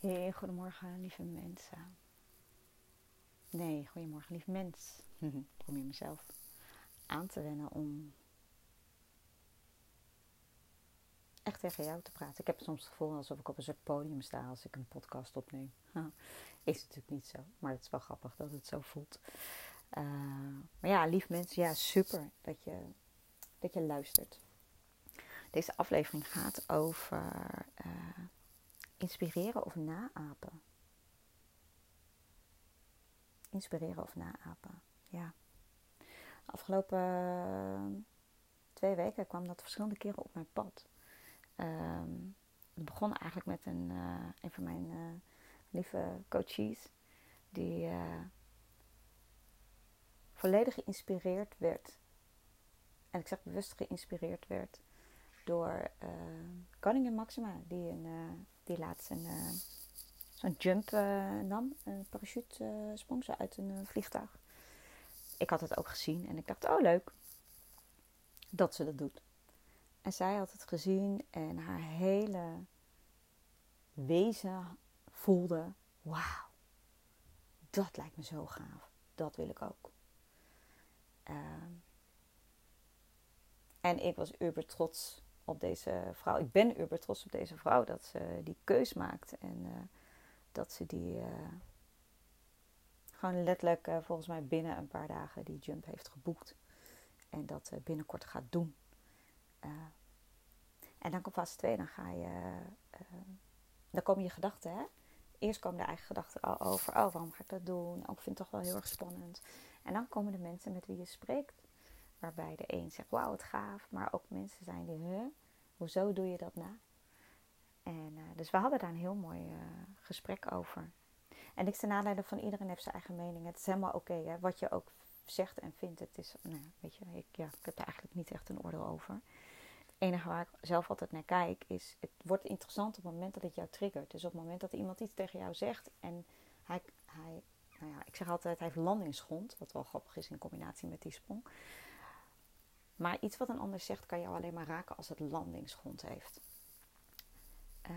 Hey, goedemorgen lieve mensen. Nee, goedemorgen lieve mens. Probeer mezelf aan te wennen om echt tegen jou te praten. Ik heb soms het gevoel alsof ik op een soort podium sta als ik een podcast opneem. Is natuurlijk niet zo, maar het is wel grappig dat het zo voelt. Uh, maar ja, lief mensen, ja, super dat je, dat je luistert. Deze aflevering gaat over uh, inspireren of naapen. Inspireren of naapen, ja. Afgelopen twee weken kwam dat verschillende keren op mijn pad. Um, het begon eigenlijk met een, uh, een van mijn uh, lieve coaches, die volledig geïnspireerd werd. En ik zeg bewust geïnspireerd werd door Koningin Maxima, die, een, die laatst een, zo'n jump nam, een parachute sprong ze uit een vliegtuig. Ik had het ook gezien en ik dacht, oh leuk dat ze dat doet. En zij had het gezien en haar hele wezen voelde: wauw, dat lijkt me zo gaaf. Dat wil ik ook. Uh, en ik was uber trots op deze vrouw. Ik ben uber trots op deze vrouw dat ze die keus maakt en uh, dat ze die uh, gewoon letterlijk uh, volgens mij binnen een paar dagen die jump heeft geboekt en dat binnenkort gaat doen. En dan komt fase 2, dan ga je. Dan komen je gedachten, hè? Eerst komen de eigen gedachten over. Oh, waarom ga ik dat doen? Oh, ik vind het toch wel heel erg spannend. En dan komen de mensen met wie je spreekt. Waarbij de een zegt, wauw, het gaaf. Maar ook mensen zijn die, huh? Hoezo doe je dat na? En, uh, dus we hadden daar een heel mooi uh, gesprek over. En niks ten nadele van iedereen heeft zijn eigen mening. Het is helemaal oké, wat je ook zegt en vindt. Het is, nou, weet je, ik, ja, ik heb daar eigenlijk niet echt een oordeel over enige waar ik zelf altijd naar kijk is, het wordt interessant op het moment dat het jou triggert. Dus op het moment dat iemand iets tegen jou zegt en hij, hij nou ja, ik zeg altijd, hij heeft landingsgrond, wat wel grappig is in combinatie met die sprong. Maar iets wat een ander zegt kan jou alleen maar raken als het landingsgrond heeft. Uh,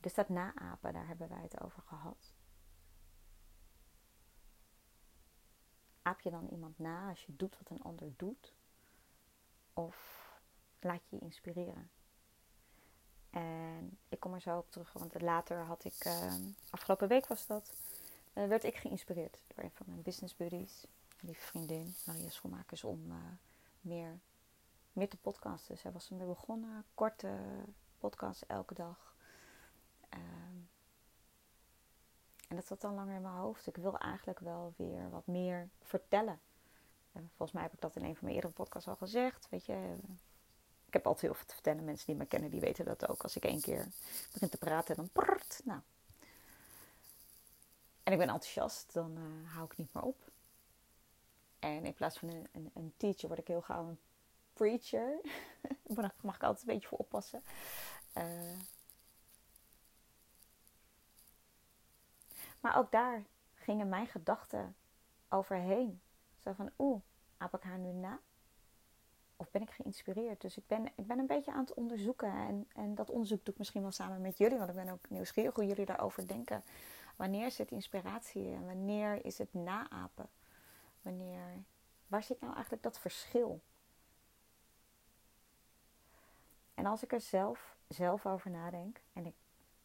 dus dat naapen, daar hebben wij het over gehad. Aap je dan iemand na als je doet wat een ander doet? Of laat je je inspireren. En ik kom er zo op terug, want later had ik, uh, afgelopen week was dat, uh, werd ik geïnspireerd door een van mijn business buddies, die vriendin Maria Schoenmakers, om uh, meer, meer te podcasten. Zij was ermee begonnen, korte podcasts elke dag. Ehm, en dat zat dan langer in mijn hoofd. Ik wil eigenlijk wel weer wat meer vertellen volgens mij heb ik dat in een van mijn eerdere podcasts al gezegd. Weet je, ik heb altijd heel veel te vertellen. Mensen die me kennen, die weten dat ook. Als ik één keer begin te praten, dan prrrt, nou. En ik ben enthousiast, dan uh, hou ik niet meer op. En in plaats van een, een, teacher word ik heel gauw een preacher. Daar mag ik altijd een beetje voor oppassen. Uh, maar ook daar gingen mijn gedachten overheen. Zo van, oeh, aap ik haar nu na? Of ben ik geïnspireerd? Dus ik ben, ik ben een beetje aan het onderzoeken. En, en dat onderzoek doe ik misschien wel samen met jullie. Want ik ben ook nieuwsgierig hoe jullie daarover denken. Wanneer zit inspiratie en wanneer is het naapen? Wanneer, waar zit nou eigenlijk dat verschil? En als ik er zelf, zelf over nadenk, en ik,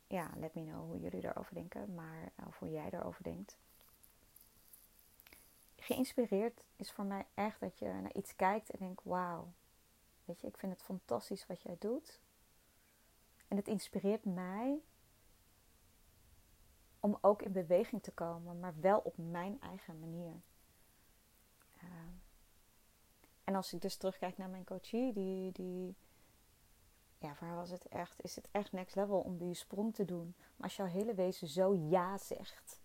ja, let me know hoe jullie daarover denken, maar of hoe jij daarover denkt geïnspireerd is voor mij echt dat je naar iets kijkt en denkt: wauw, weet je, ik vind het fantastisch wat jij doet. En het inspireert mij om ook in beweging te komen, maar wel op mijn eigen manier. Uh, en als ik dus terugkijk naar mijn coachie, die, die, ja, voor haar was het echt, is het echt next level om die sprong te doen. Maar als jouw hele wezen zo ja zegt,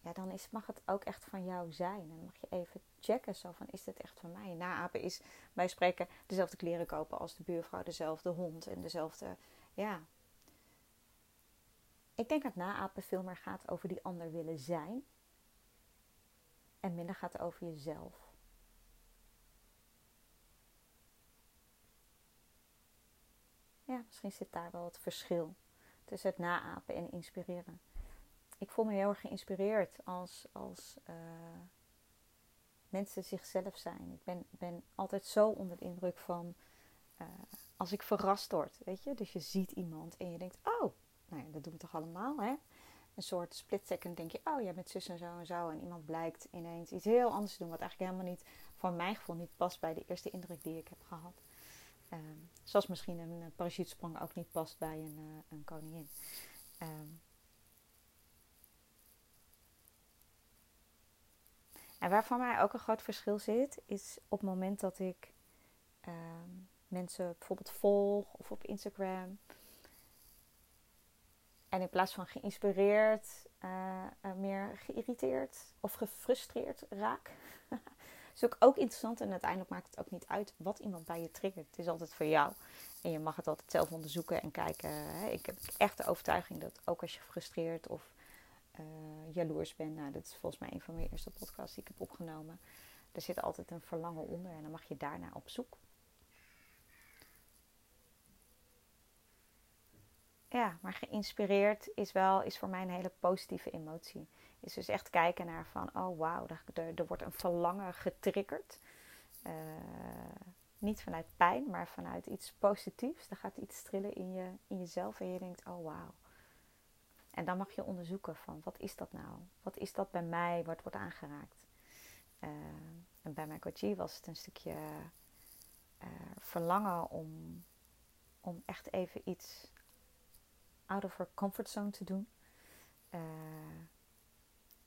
ja, dan is, mag het ook echt van jou zijn. En dan mag je even checken zo van, is dit echt van mij? Naapen is, wij spreken, dezelfde kleren kopen als de buurvrouw, dezelfde hond en dezelfde, ja. Ik denk dat naapen veel meer gaat over die ander willen zijn. En minder gaat over jezelf. ja, misschien zit daar wel het verschil tussen het naapen en inspireren. Ik voel me heel erg geïnspireerd als, als uh, mensen zichzelf zijn. Ik ben, ben altijd zo onder de indruk van uh, als ik verrast word, weet je. Dus je ziet iemand en je denkt, oh, nou ja, dat doen we toch allemaal, hè. Een soort split second denk je, oh, jij bent zus en zo en zo. En iemand blijkt ineens iets heel anders te doen, wat eigenlijk helemaal niet, voor mijn gevoel, niet past bij de eerste indruk die ik heb gehad. Um, zoals misschien een parachutesprong ook niet past bij een, uh, een koningin. Um, en waar voor mij ook een groot verschil zit, is op het moment dat ik um, mensen bijvoorbeeld volg of op Instagram. En in plaats van geïnspireerd, uh, uh, meer geïrriteerd of gefrustreerd raak. is ook, ook interessant en uiteindelijk maakt het ook niet uit wat iemand bij je triggert. Het is altijd voor jou. En je mag het altijd zelf onderzoeken en kijken. Hè. Ik heb echt de overtuiging dat ook als je gefrustreerd of uh, jaloers bent. Nou, dat is volgens mij een van mijn eerste podcasts die ik heb opgenomen. Er zit altijd een verlangen onder en dan mag je daarna op zoek. Ja, maar geïnspireerd is wel is voor mij een hele positieve emotie. Is dus echt kijken naar van, oh wauw, er, er, wordt een verlangen getriggerd. Uh, niet vanuit pijn, maar vanuit iets positiefs. Er gaat iets trillen in, je, in jezelf en je denkt, oh wauw. En dan mag je onderzoeken van, wat is dat nou? Wat is dat bij mij wat wordt aangeraakt? Uh, en bij mijn coachie was het een stukje uh, verlangen om, om echt even iets out of her comfortzone te doen. Uh,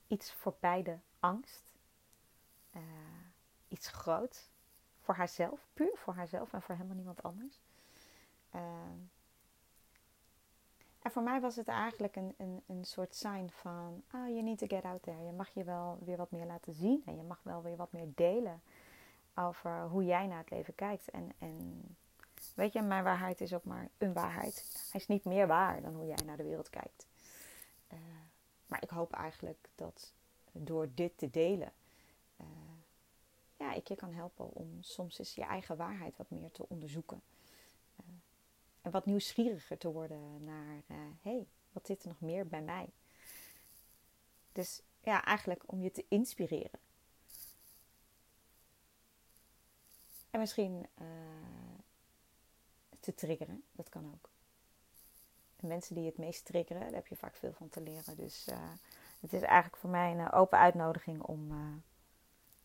iets voorbij de angst. Uh, iets groots. Voor haarzelf, puur voor haarzelf en voor helemaal niemand anders. Uh, en voor mij was het eigenlijk een, een, een soort sign van: oh, you need to get out there. Je mag je wel weer wat meer laten zien en je mag wel weer wat meer delen over hoe jij naar het leven kijkt. En, en weet je, mijn waarheid is ook maar een waarheid. Hij is niet meer waar dan hoe jij naar de wereld kijkt. Uh, maar ik hoop eigenlijk dat door dit te delen, uh, ja, ik je kan helpen om soms eens je eigen waarheid wat meer te onderzoeken. Uh, en wat nieuwsgieriger te worden naar, hey, wat zit er nog meer bij mij? Dus ja, eigenlijk om je te inspireren. En misschien te triggeren, dat kan ook mensen die het meest triggeren, daar heb je vaak veel van te leren. Dus uh, het is eigenlijk voor mij een eh, open uitnodiging om, uh,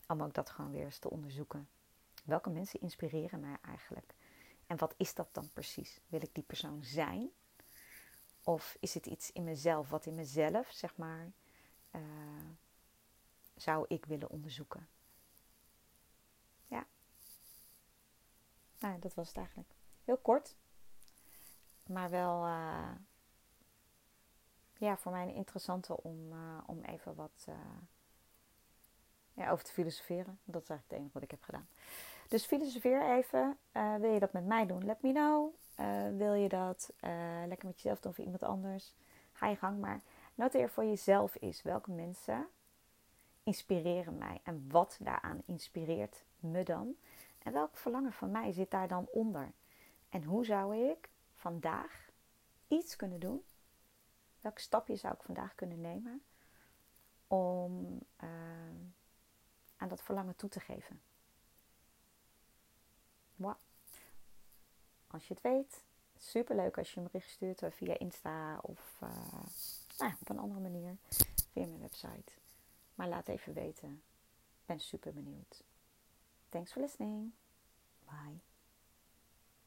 om ook dat gewoon weer eens te onderzoeken. Welke mensen inspireren mij eigenlijk? En wat is dat dan precies? Wil ik die persoon zijn? Of is het iets in mezelf, wat in mezelf, zeg maar, zou ik willen onderzoeken? Ja. Nou, dat was het eigenlijk. Heel kort, maar wel uh, ja, voor mij een interessante om, uh, om even wat uh, ja, over te filosoferen. Dat is eigenlijk het enige wat ik heb gedaan. Dus filosofeer even. wil je dat met mij doen? Let me know. wil je dat lekker met jezelf doen of iemand anders? Ga je gang. Maar noteer voor jezelf is welke mensen inspireren mij en wat daaraan inspireert me dan. En welk verlangen van mij zit daar dan onder? En hoe zou ik vandaag iets kunnen doen? Welke stapje zou ik vandaag kunnen nemen om uh, aan dat verlangen toe te geven? Wow. Als je het weet, super leuk als je een bericht stuurt via Insta of uh, nou ja, op een andere manier via mijn website. Maar laat even weten. Ben super benieuwd. Thanks for listening. Bye.